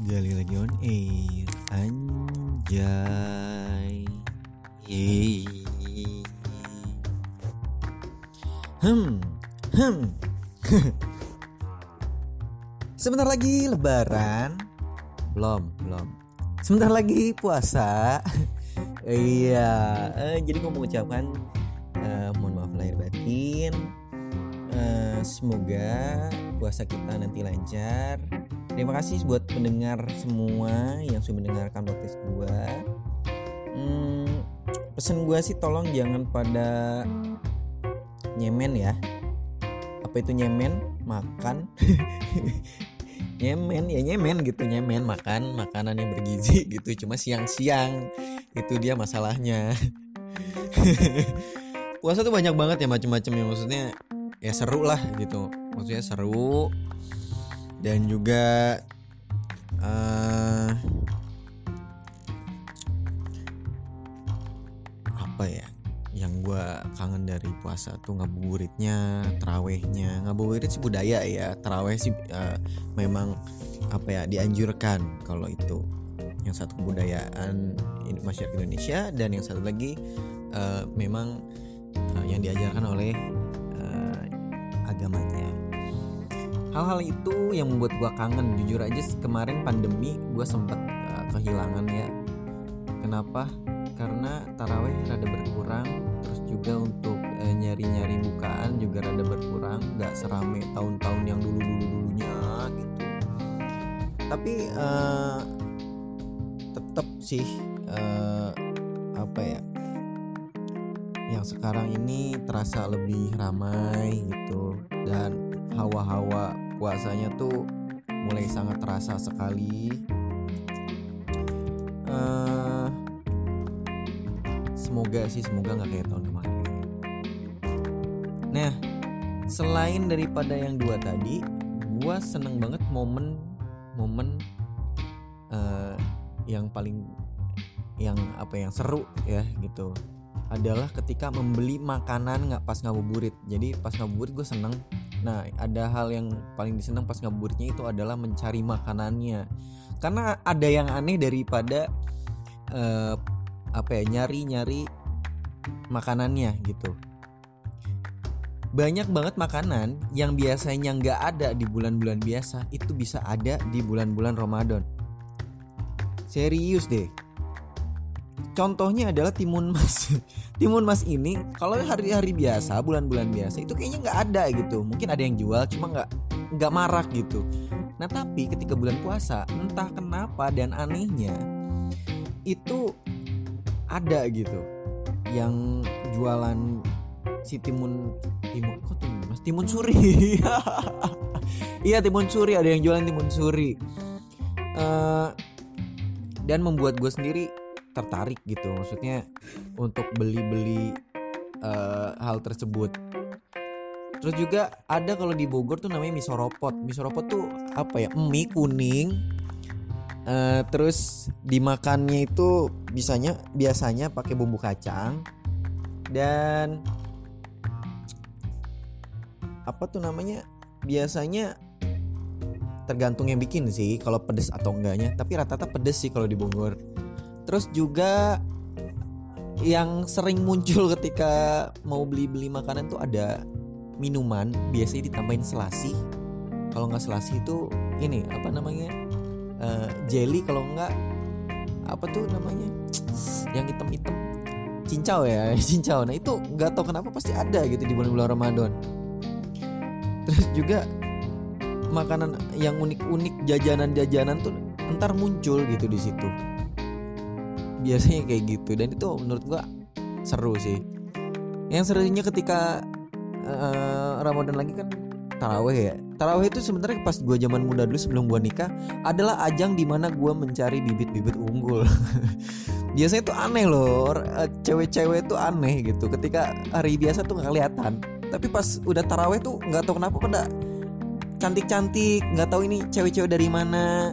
Gali lagi on air. Anjay. Yeay. Hmm Hmm. Sebentar lagi lebaran. Belum Belum. Sebentar lagi puasa. Iya eh, Jadi mau ucapkan eh, Mohon maaf lahir batin. Eh, Semoga puasa kita nanti lancar Terima kasih buat pendengar semua yang sudah mendengarkan podcast gue. Hmm, pesen gue sih tolong jangan pada nyemen ya. Apa itu nyemen? Makan. nyemen ya nyemen gitu nyemen makan makanan yang bergizi gitu cuma siang-siang itu dia masalahnya puasa tuh banyak banget ya macam-macam ya maksudnya ya seru lah gitu maksudnya seru dan juga uh, apa ya yang gue kangen dari puasa tuh ngabuburitnya, terawehnya, ngabuburit sih budaya ya, teraweh sih uh, memang apa ya dianjurkan kalau itu. Yang satu kebudayaan masyarakat Indonesia dan yang satu lagi uh, memang uh, yang diajarkan oleh uh, agamanya hal-hal itu yang membuat gue kangen. Jujur aja kemarin pandemi gue sempet uh, kehilangan ya. Kenapa? Karena taraweh rada berkurang terus juga untuk uh, nyari-nyari bukaan juga rada berkurang nggak serame tahun-tahun yang dulu-dulu dulunya gitu. Tapi uh, tetap sih uh, apa ya yang sekarang ini terasa lebih ramai gitu hawa-hawa puasanya tuh mulai sangat terasa sekali. Uh, semoga sih semoga nggak kayak tahun kemarin. Nah, selain daripada yang dua tadi, gua seneng banget momen-momen uh, yang paling yang apa yang seru ya gitu adalah ketika membeli makanan nggak pas ngabuburit jadi pas ngabuburit gue seneng nah ada hal yang paling disenang pas ngabuburitnya itu adalah mencari makanannya. Karena ada yang aneh daripada uh, apa ya nyari nyari makanannya gitu. Banyak banget makanan yang biasanya nggak ada di bulan-bulan biasa itu bisa ada di bulan-bulan Ramadan. Serius deh contohnya adalah timun mas. Timun mas ini kalau hari-hari biasa bulan-bulan biasa itu kayaknya nggak ada gitu. Mungkin ada yang jual cuma nggak nggak marak gitu. Nah tapi ketika bulan puasa entah kenapa dan anehnya itu ada gitu yang jualan si timun timun kok timun mas? Timun suri. Iya timun suri. Ada yang jualan timun suri. Uh, dan membuat gue sendiri tertarik gitu. Maksudnya untuk beli-beli uh, hal tersebut. Terus juga ada kalau di Bogor tuh namanya misoropot misoropot tuh apa ya? Mie kuning uh, terus dimakannya itu bisanya biasanya pakai bumbu kacang. Dan apa tuh namanya? Biasanya tergantung yang bikin sih kalau pedes atau enggaknya. Tapi rata-rata pedes sih kalau di Bogor Terus juga yang sering muncul ketika mau beli-beli makanan tuh ada minuman biasanya ditambahin selasi. Kalau nggak selasi itu ini apa namanya uh, jelly kalau nggak apa tuh namanya yang hitam-hitam cincau ya cincau. Nah itu nggak tahu kenapa pasti ada gitu di bulan-bulan Ramadan. Terus juga makanan yang unik-unik jajanan-jajanan tuh ntar muncul gitu di situ biasanya kayak gitu. Dan itu menurut gua seru sih. Yang serunya ketika uh, Ramadan lagi kan taraweh ya. Taraweh itu sebenarnya pas gua zaman muda dulu sebelum gua nikah adalah ajang di mana gua mencari bibit-bibit unggul. Biasanya tuh aneh loh eh, cewek-cewek tuh aneh gitu. Ketika hari biasa tuh nggak kelihatan. Tapi pas udah taraweh tuh nggak tahu kenapa pada cantik-cantik nggak tahu ini cewek-cewek dari mana.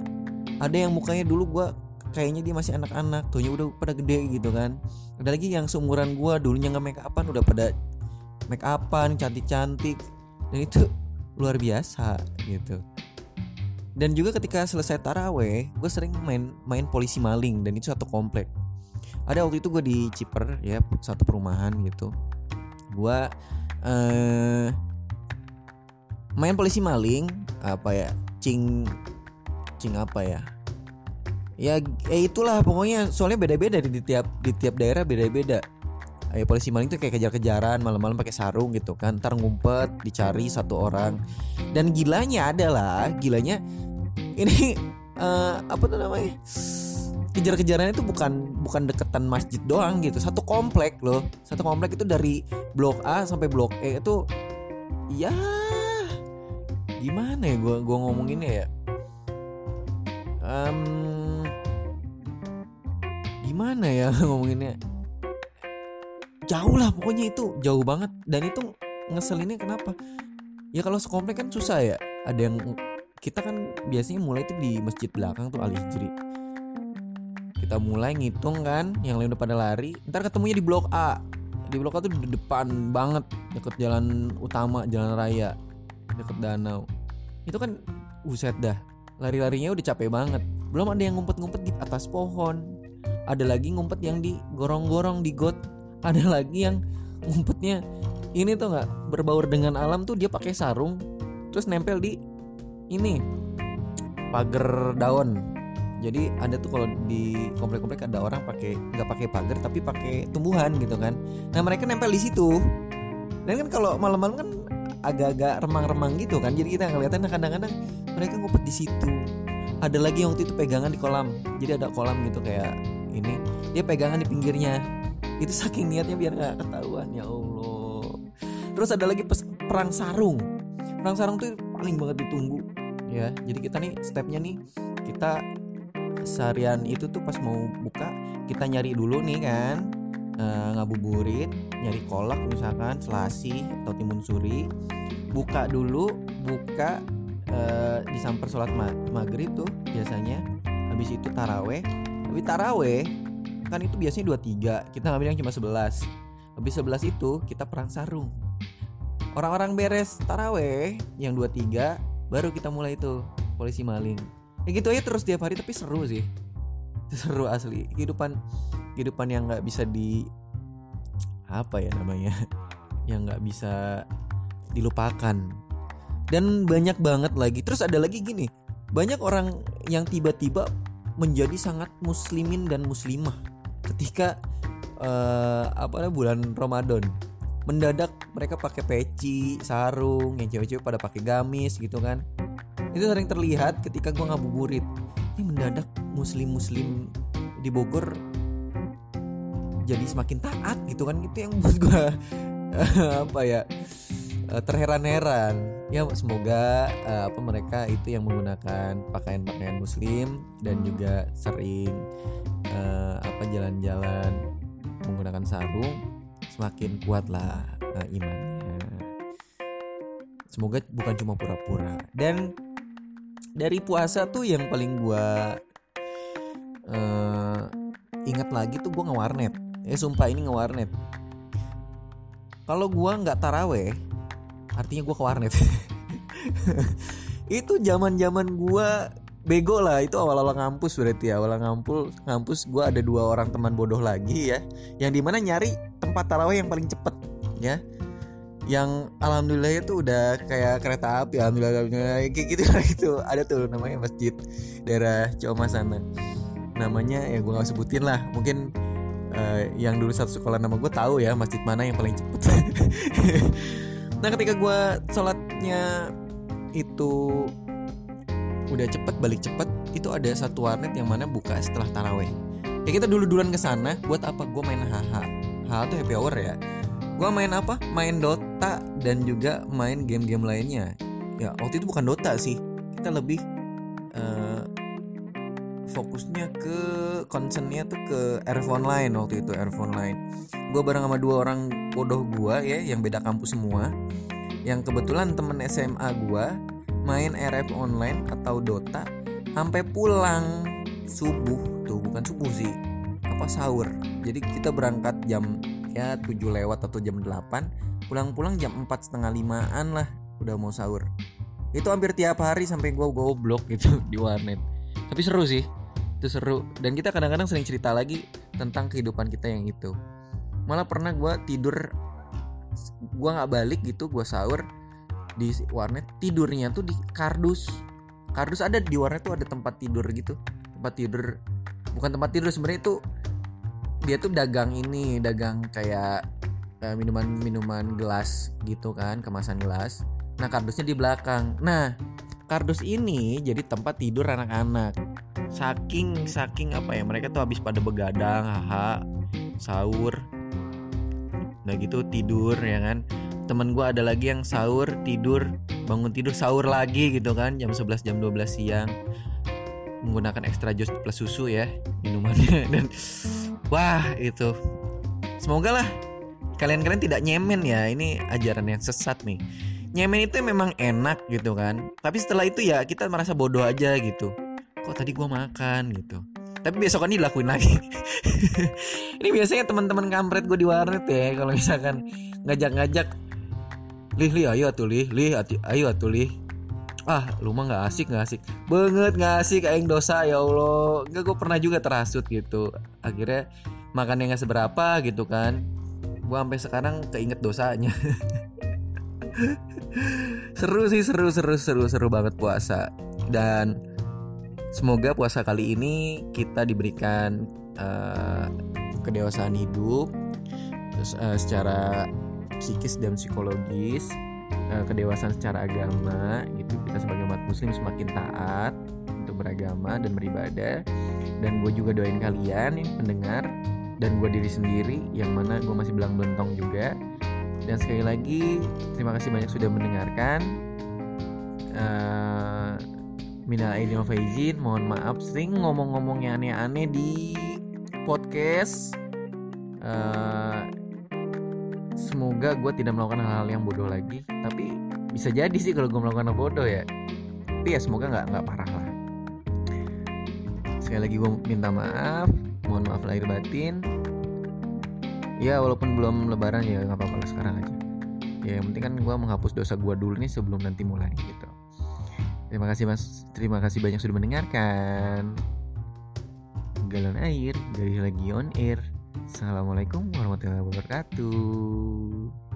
Ada yang mukanya dulu gua kayaknya dia masih anak-anak tuhnya udah pada gede gitu kan. Ada lagi yang seumuran gua dulunya nggak make upan udah pada make upan cantik-cantik. Dan itu luar biasa gitu. Dan juga ketika selesai taraweh gue sering main main polisi maling dan itu satu komplek. Ada waktu itu gue di Ciper ya satu perumahan gitu. Gue eh, main polisi maling apa ya cing cing apa ya ya eh itulah pokoknya. Soalnya beda-beda di tiap di tiap daerah beda-beda. Ayo polisi maling tuh kayak kejar-kejaran malam-malam pakai sarung gitu kan. Ntar ngumpet dicari satu orang. Dan gilanya adalah gilanya ini uh, apa tuh namanya? Kejar-kejaran itu bukan bukan deketan masjid doang gitu. Satu komplek loh. Satu komplek itu dari blok A sampai blok E itu ya gimana ya gue gua ngomonginnya ya? Um, gimana ya ngomonginnya? Jauh lah pokoknya itu jauh banget. Dan itu ngeselinnya kenapa? Ya kalau sekomplek kan susah ya. Ada yang kita kan biasanya mulai itu di masjid belakang tuh al hijri. Kita mulai ngitung kan yang lain udah pada lari. Ntar ketemunya di blok A. Di blok A tuh di depan banget deket jalan utama jalan raya deket danau. Itu kan buset dah. Lari-larinya udah capek banget. Belum ada yang ngumpet-ngumpet di atas pohon ada lagi ngumpet yang di gorong-gorong di got ada lagi yang ngumpetnya ini tuh nggak berbaur dengan alam tuh dia pakai sarung terus nempel di ini pagar daun. Jadi ada tuh kalau di komplek-komplek ada orang pakai nggak pakai pagar tapi pakai tumbuhan gitu kan. Nah mereka nempel di situ. Dan kan kalau malam-malam kan agak-agak remang-remang gitu kan. Jadi kita ngeliatin kadang-kadang mereka ngumpet di situ. Ada lagi yang waktu itu pegangan di kolam. Jadi ada kolam gitu kayak ini dia pegangan di pinggirnya. Itu saking niatnya biar nggak ketahuan ya Allah. Terus ada lagi perang sarung. Perang sarung tuh paling banget ditunggu ya. Jadi kita nih stepnya nih kita seharian itu tuh pas mau buka kita nyari dulu nih kan e, ngabuburit nyari kolak misalkan selasi atau timun suri. Buka dulu buka e, disamper sholat ma maghrib tuh biasanya. Habis itu taraweh tapi taraweh kan itu biasanya 23 kita ngambil yang cuma 11 habis 11 itu kita perang sarung. Orang-orang beres taraweh yang 23 baru kita mulai itu polisi maling. Ya gitu aja terus tiap hari tapi seru sih. Seru asli. Kehidupan kehidupan yang nggak bisa di apa ya namanya yang nggak bisa dilupakan. Dan banyak banget lagi. Terus ada lagi gini banyak orang yang tiba-tiba menjadi sangat muslimin dan muslimah ketika uh, apa bulan Ramadan mendadak mereka pakai peci, sarung, yang cewek-cewek pada pakai gamis gitu kan. Itu sering terlihat ketika gua ngabuburit. Ini mendadak muslim-muslim di Bogor jadi semakin taat gitu kan itu yang buat gua apa ya eh, terheran-heran ya semoga uh, apa mereka itu yang menggunakan pakaian-pakaian muslim dan juga sering uh, apa jalan-jalan menggunakan sarung semakin kuatlah uh, imannya. Semoga bukan cuma pura-pura. Dan dari puasa tuh yang paling gua uh, ingat lagi tuh gua ngewarnet. Ya sumpah ini ngewarnet. Kalau gua nggak taraweh, artinya gua ke warnet. itu zaman-zaman gua bego lah. Itu awal-awal ngampus berarti ya. Awal ngampus ngampus gue ada dua orang teman bodoh lagi ya yang di mana nyari tempat taraweh yang paling cepet ya. Yang alhamdulillah itu udah kayak kereta api alhamdulillah, kayak gitu lah itu. Ada tuh namanya masjid daerah Coma sana. Namanya ya gue nggak sebutin lah. Mungkin uh, yang dulu satu sekolah nama gue tahu ya masjid mana yang paling cepet nah ketika gue sholatnya itu udah cepet balik cepet itu ada satu warnet yang mana buka setelah taraweh. Ya kita dulu duluan ke sana buat apa? Gue main haha haha tuh happy hour ya. Gue main apa? Main Dota dan juga main game-game lainnya. Ya waktu itu bukan Dota sih. Kita lebih uh, fokusnya ke concernnya tuh ke RF Online waktu itu RF Online. Gue bareng sama dua orang bodoh gue ya yang beda kampus semua yang kebetulan temen SMA gue main RF online atau Dota sampai pulang subuh. Tuh bukan subuh sih apa sahur. Jadi kita berangkat jam ya 7 lewat atau jam 8 pulang-pulang jam 4 setengah limaan lah udah mau sahur. Itu hampir tiap hari sampai gue goblok gitu di warnet. Tapi seru sih itu seru. Dan kita kadang-kadang sering cerita lagi tentang kehidupan kita yang itu. Malah pernah gue tidur gue nggak balik gitu gue sahur di warnet tidurnya tuh di kardus. Kardus ada di warnet tuh ada tempat tidur gitu. Tempat tidur bukan tempat tidur sebenarnya itu dia tuh dagang ini dagang kayak uh, minuman-minuman gelas gitu kan kemasan gelas. Nah kardusnya di belakang. Nah kardus ini jadi tempat tidur anak-anak. Saking saking apa ya mereka tuh habis pada begadang haha sahur udah gitu tidur ya kan. Temen gue ada lagi yang sahur tidur bangun tidur sahur lagi gitu kan jam 11 jam 12 siang. Menggunakan extra jus plus susu ya minumannya. Dan wah itu. Semoga lah kalian-kalian tidak nyemen ya ini ajaran yang sesat nih. Nyemen itu memang enak gitu kan tapi setelah itu ya kita merasa bodoh aja gitu. Kok tadi gue makan gitu tapi besok kan dilakuin lagi. Ini biasanya teman-teman kampret gue di warnet ya kalau misalkan ngajak-ngajak lih lih ayo atuh lih lih ayo atuh lih. Ah lu mah nggak asik nggak asik. Banget nggak asik aing dosa ya allah. Nggak gue pernah juga terhasut gitu. Akhirnya makannya nggak seberapa gitu kan. Gue sampai sekarang keinget dosanya. Seru sih seru seru seru seru banget puasa. Dan semoga puasa kali ini kita diberikan uh, kedewasaan hidup terus uh, secara psikis dan psikologis uh, kedewasaan secara agama gitu. Kita sebagai umat muslim semakin taat untuk beragama dan beribadah. Dan gue juga doain kalian yang pendengar dan gue diri sendiri yang mana gue masih bilang belentong juga. Dan sekali lagi terima kasih banyak sudah mendengarkan. Uh, minal aidin faizin mohon maaf sering ngomong-ngomong yang aneh-aneh di podcast. Uh, semoga gue tidak melakukan hal-hal yang bodoh lagi. Tapi bisa jadi sih kalau gue melakukan hal bodoh ya. Tapi ya semoga nggak nggak parah lah. Sekali lagi gue minta maaf mohon maaf lahir batin. Ya walaupun belum lebaran ya nggak apa-apa sekarang aja. Ya yang penting kan gue menghapus dosa gue dulu nih sebelum nanti mulai gitu terima kasih mas. Terima kasih banyak sudah mendengarkan. Galon air dari lagi on air. Assalamualaikum warahmatullahi wabarakatuh.